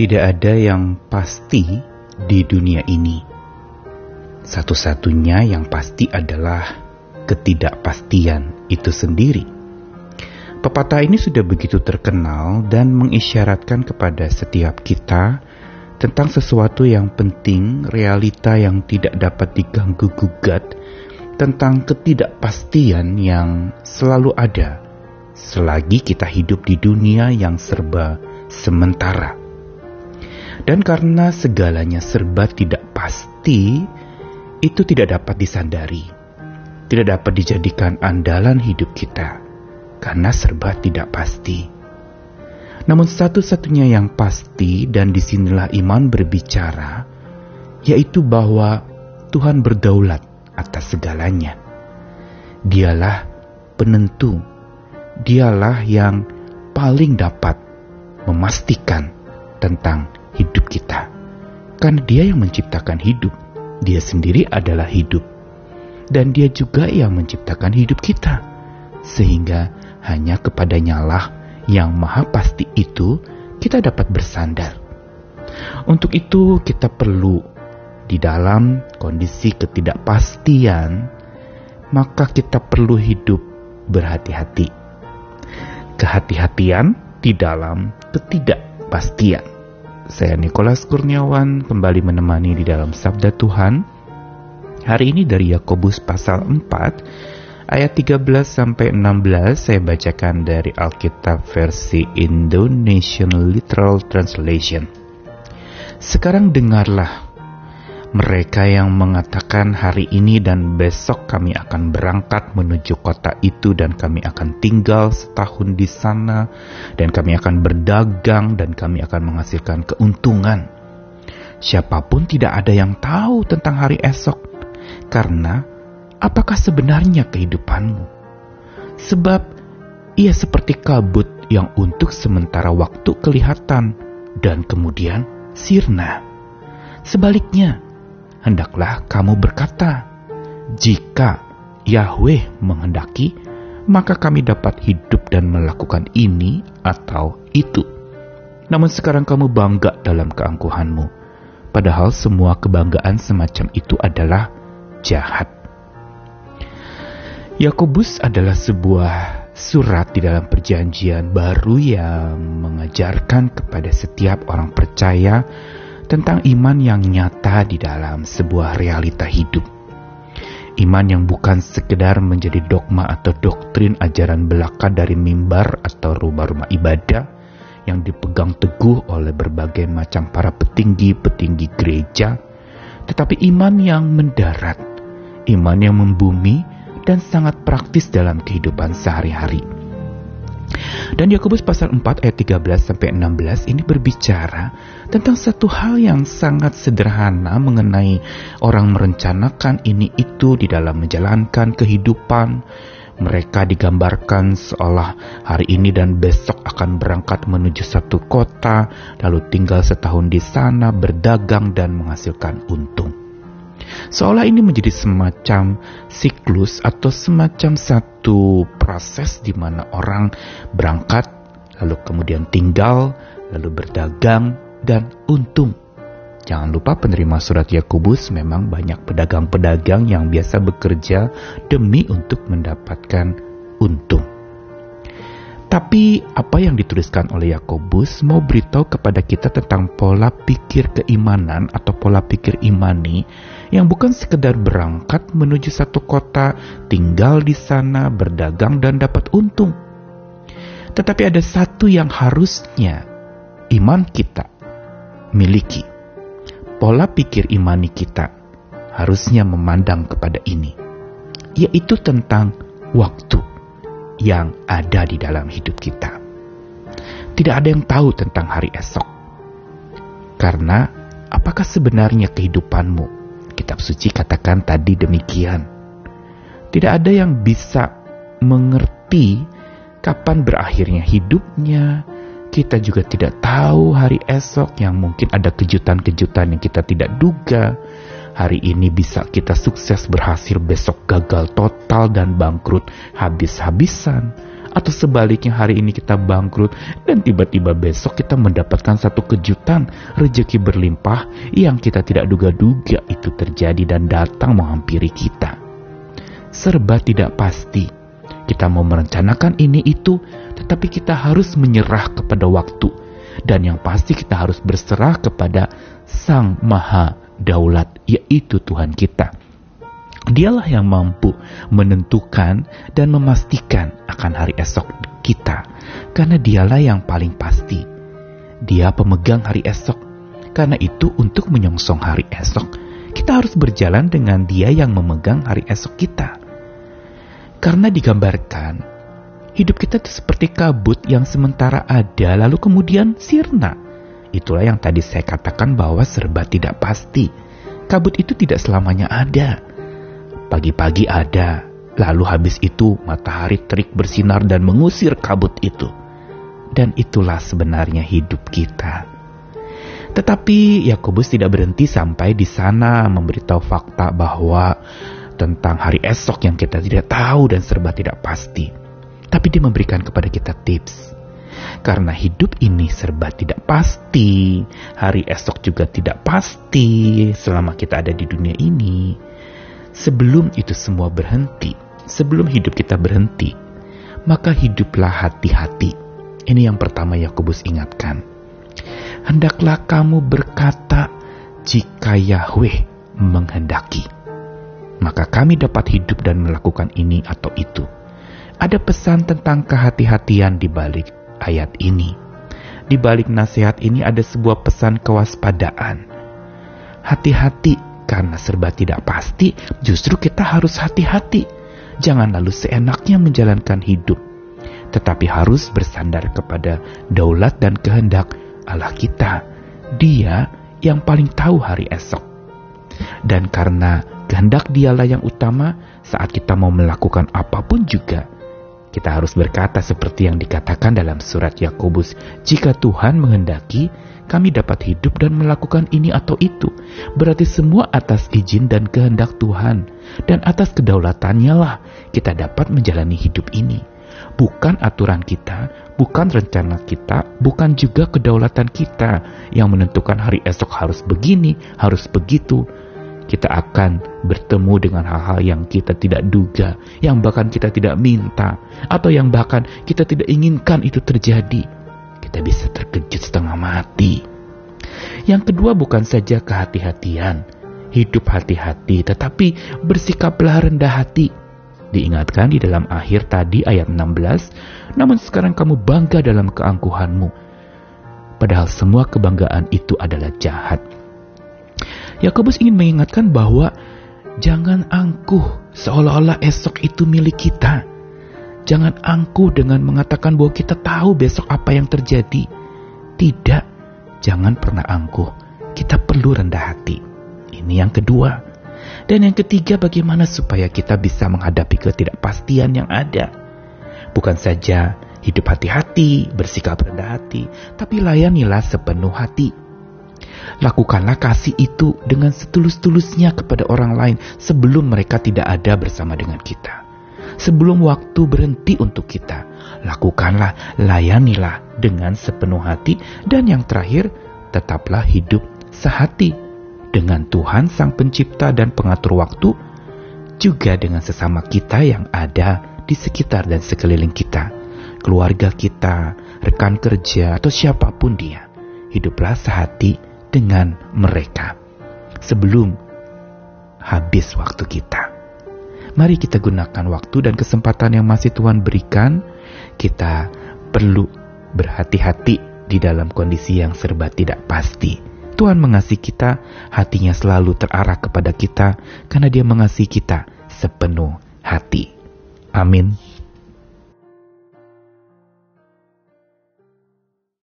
Tidak ada yang pasti di dunia ini. Satu-satunya yang pasti adalah ketidakpastian itu sendiri. Pepatah ini sudah begitu terkenal dan mengisyaratkan kepada setiap kita tentang sesuatu yang penting, realita yang tidak dapat diganggu gugat, tentang ketidakpastian yang selalu ada selagi kita hidup di dunia yang serba sementara. Dan karena segalanya serba tidak pasti, itu tidak dapat disandari, tidak dapat dijadikan andalan hidup kita, karena serba tidak pasti. Namun satu-satunya yang pasti dan di sinilah iman berbicara, yaitu bahwa Tuhan berdaulat atas segalanya. Dialah penentu, dialah yang paling dapat memastikan tentang hidup kita. Karena dia yang menciptakan hidup, dia sendiri adalah hidup. Dan dia juga yang menciptakan hidup kita. Sehingga hanya kepadanya lah yang maha pasti itu kita dapat bersandar. Untuk itu kita perlu di dalam kondisi ketidakpastian, maka kita perlu hidup berhati-hati. Kehati-hatian di dalam ketidakpastian. Saya Nikolas Kurniawan kembali menemani di dalam Sabda Tuhan. Hari ini dari Yakobus pasal 4 ayat 13 sampai 16 saya bacakan dari Alkitab versi Indonesian Literal Translation. Sekarang dengarlah mereka yang mengatakan hari ini dan besok kami akan berangkat menuju kota itu dan kami akan tinggal setahun di sana dan kami akan berdagang dan kami akan menghasilkan keuntungan. Siapa pun tidak ada yang tahu tentang hari esok karena apakah sebenarnya kehidupanmu? Sebab ia seperti kabut yang untuk sementara waktu kelihatan dan kemudian sirna. Sebaliknya, hendaklah kamu berkata, "Jika Yahweh menghendaki, maka kami dapat hidup dan melakukan ini atau itu." Namun sekarang kamu bangga dalam keangkuhanmu, padahal semua kebanggaan semacam itu adalah jahat. Yakobus adalah sebuah surat di dalam perjanjian baru yang mengajarkan kepada setiap orang percaya tentang iman yang nyata di dalam sebuah realita hidup. Iman yang bukan sekedar menjadi dogma atau doktrin ajaran belaka dari mimbar atau rumah-rumah ibadah yang dipegang teguh oleh berbagai macam para petinggi-petinggi gereja, tetapi iman yang mendarat, iman yang membumi, dan sangat praktis dalam kehidupan sehari-hari. Dan Yakobus pasal 4 ayat 13 sampai 16 ini berbicara tentang satu hal yang sangat sederhana mengenai orang merencanakan ini itu di dalam menjalankan kehidupan. Mereka digambarkan seolah hari ini dan besok akan berangkat menuju satu kota, lalu tinggal setahun di sana, berdagang dan menghasilkan untung. Seolah ini menjadi semacam siklus atau semacam satu proses di mana orang berangkat, lalu kemudian tinggal, lalu berdagang, dan untung. Jangan lupa penerima surat Yakobus memang banyak pedagang-pedagang yang biasa bekerja demi untuk mendapatkan untung. Tapi apa yang dituliskan oleh Yakobus mau beritahu kepada kita tentang pola pikir keimanan atau pola pikir imani yang bukan sekedar berangkat menuju satu kota, tinggal di sana, berdagang dan dapat untung. Tetapi ada satu yang harusnya iman kita miliki. Pola pikir imani kita harusnya memandang kepada ini, yaitu tentang waktu yang ada di dalam hidup kita. Tidak ada yang tahu tentang hari esok. Karena apakah sebenarnya kehidupanmu? Kitab suci katakan tadi demikian. Tidak ada yang bisa mengerti kapan berakhirnya hidupnya, kita juga tidak tahu hari esok yang mungkin ada kejutan-kejutan yang kita tidak duga. Hari ini bisa kita sukses berhasil, besok gagal total dan bangkrut habis-habisan. Atau sebaliknya hari ini kita bangkrut dan tiba-tiba besok kita mendapatkan satu kejutan rejeki berlimpah yang kita tidak duga-duga itu terjadi dan datang menghampiri kita. Serba tidak pasti. Kita mau merencanakan ini itu, tetapi kita harus menyerah kepada waktu. Dan yang pasti kita harus berserah kepada Sang Maha Daulat, yaitu Tuhan kita. Dialah yang mampu menentukan dan memastikan akan hari esok kita, karena dialah yang paling pasti. Dia pemegang hari esok. Karena itu, untuk menyongsong hari esok, kita harus berjalan dengan Dia yang memegang hari esok kita. Karena digambarkan, hidup kita itu seperti kabut yang sementara ada, lalu kemudian sirna. Itulah yang tadi saya katakan bahwa serba tidak pasti. Kabut itu tidak selamanya ada Pagi-pagi ada, lalu habis itu matahari terik bersinar dan mengusir kabut itu. Dan itulah sebenarnya hidup kita. Tetapi Yakobus tidak berhenti sampai di sana memberitahu fakta bahwa tentang hari esok yang kita tidak tahu dan serba tidak pasti. Tapi dia memberikan kepada kita tips. Karena hidup ini serba tidak pasti, hari esok juga tidak pasti selama kita ada di dunia ini sebelum itu semua berhenti, sebelum hidup kita berhenti, maka hiduplah hati-hati. Ini yang pertama Yakobus ingatkan. Hendaklah kamu berkata jika Yahweh menghendaki. Maka kami dapat hidup dan melakukan ini atau itu. Ada pesan tentang kehati-hatian di balik ayat ini. Di balik nasihat ini ada sebuah pesan kewaspadaan. Hati-hati karena serba tidak pasti, justru kita harus hati-hati. Jangan lalu seenaknya menjalankan hidup, tetapi harus bersandar kepada daulat dan kehendak Allah kita. Dia yang paling tahu hari esok. Dan karena kehendak dialah yang utama saat kita mau melakukan apa pun juga, kita harus berkata seperti yang dikatakan dalam surat Yakobus, "Jika Tuhan menghendaki, kami dapat hidup dan melakukan ini atau itu. Berarti semua atas izin dan kehendak Tuhan. Dan atas kedaulatannya lah kita dapat menjalani hidup ini. Bukan aturan kita, bukan rencana kita, bukan juga kedaulatan kita yang menentukan hari esok harus begini, harus begitu. Kita akan bertemu dengan hal-hal yang kita tidak duga, yang bahkan kita tidak minta, atau yang bahkan kita tidak inginkan itu terjadi kita bisa terkejut setengah mati. Yang kedua bukan saja kehati-hatian, hidup hati-hati, tetapi bersikaplah rendah hati. Diingatkan di dalam akhir tadi ayat 16, namun sekarang kamu bangga dalam keangkuhanmu. Padahal semua kebanggaan itu adalah jahat. Yakobus ingin mengingatkan bahwa jangan angkuh seolah-olah esok itu milik kita. Jangan angkuh dengan mengatakan bahwa kita tahu besok apa yang terjadi. Tidak, jangan pernah angkuh. Kita perlu rendah hati. Ini yang kedua. Dan yang ketiga, bagaimana supaya kita bisa menghadapi ketidakpastian yang ada. Bukan saja hidup hati-hati, bersikap rendah hati, tapi layanilah sepenuh hati. Lakukanlah kasih itu dengan setulus-tulusnya kepada orang lain sebelum mereka tidak ada bersama dengan kita sebelum waktu berhenti untuk kita. Lakukanlah, layanilah dengan sepenuh hati, dan yang terakhir, tetaplah hidup sehati dengan Tuhan Sang Pencipta dan Pengatur waktu, juga dengan sesama kita yang ada di sekitar dan sekeliling kita, keluarga kita, rekan kerja, atau siapa pun dia. Hiduplah sehati dengan mereka sebelum habis waktu kita. Mari kita gunakan waktu dan kesempatan yang masih Tuhan berikan. Kita perlu berhati-hati di dalam kondisi yang serba tidak pasti. Tuhan mengasihi kita, hatinya selalu terarah kepada kita karena Dia mengasihi kita sepenuh hati. Amin.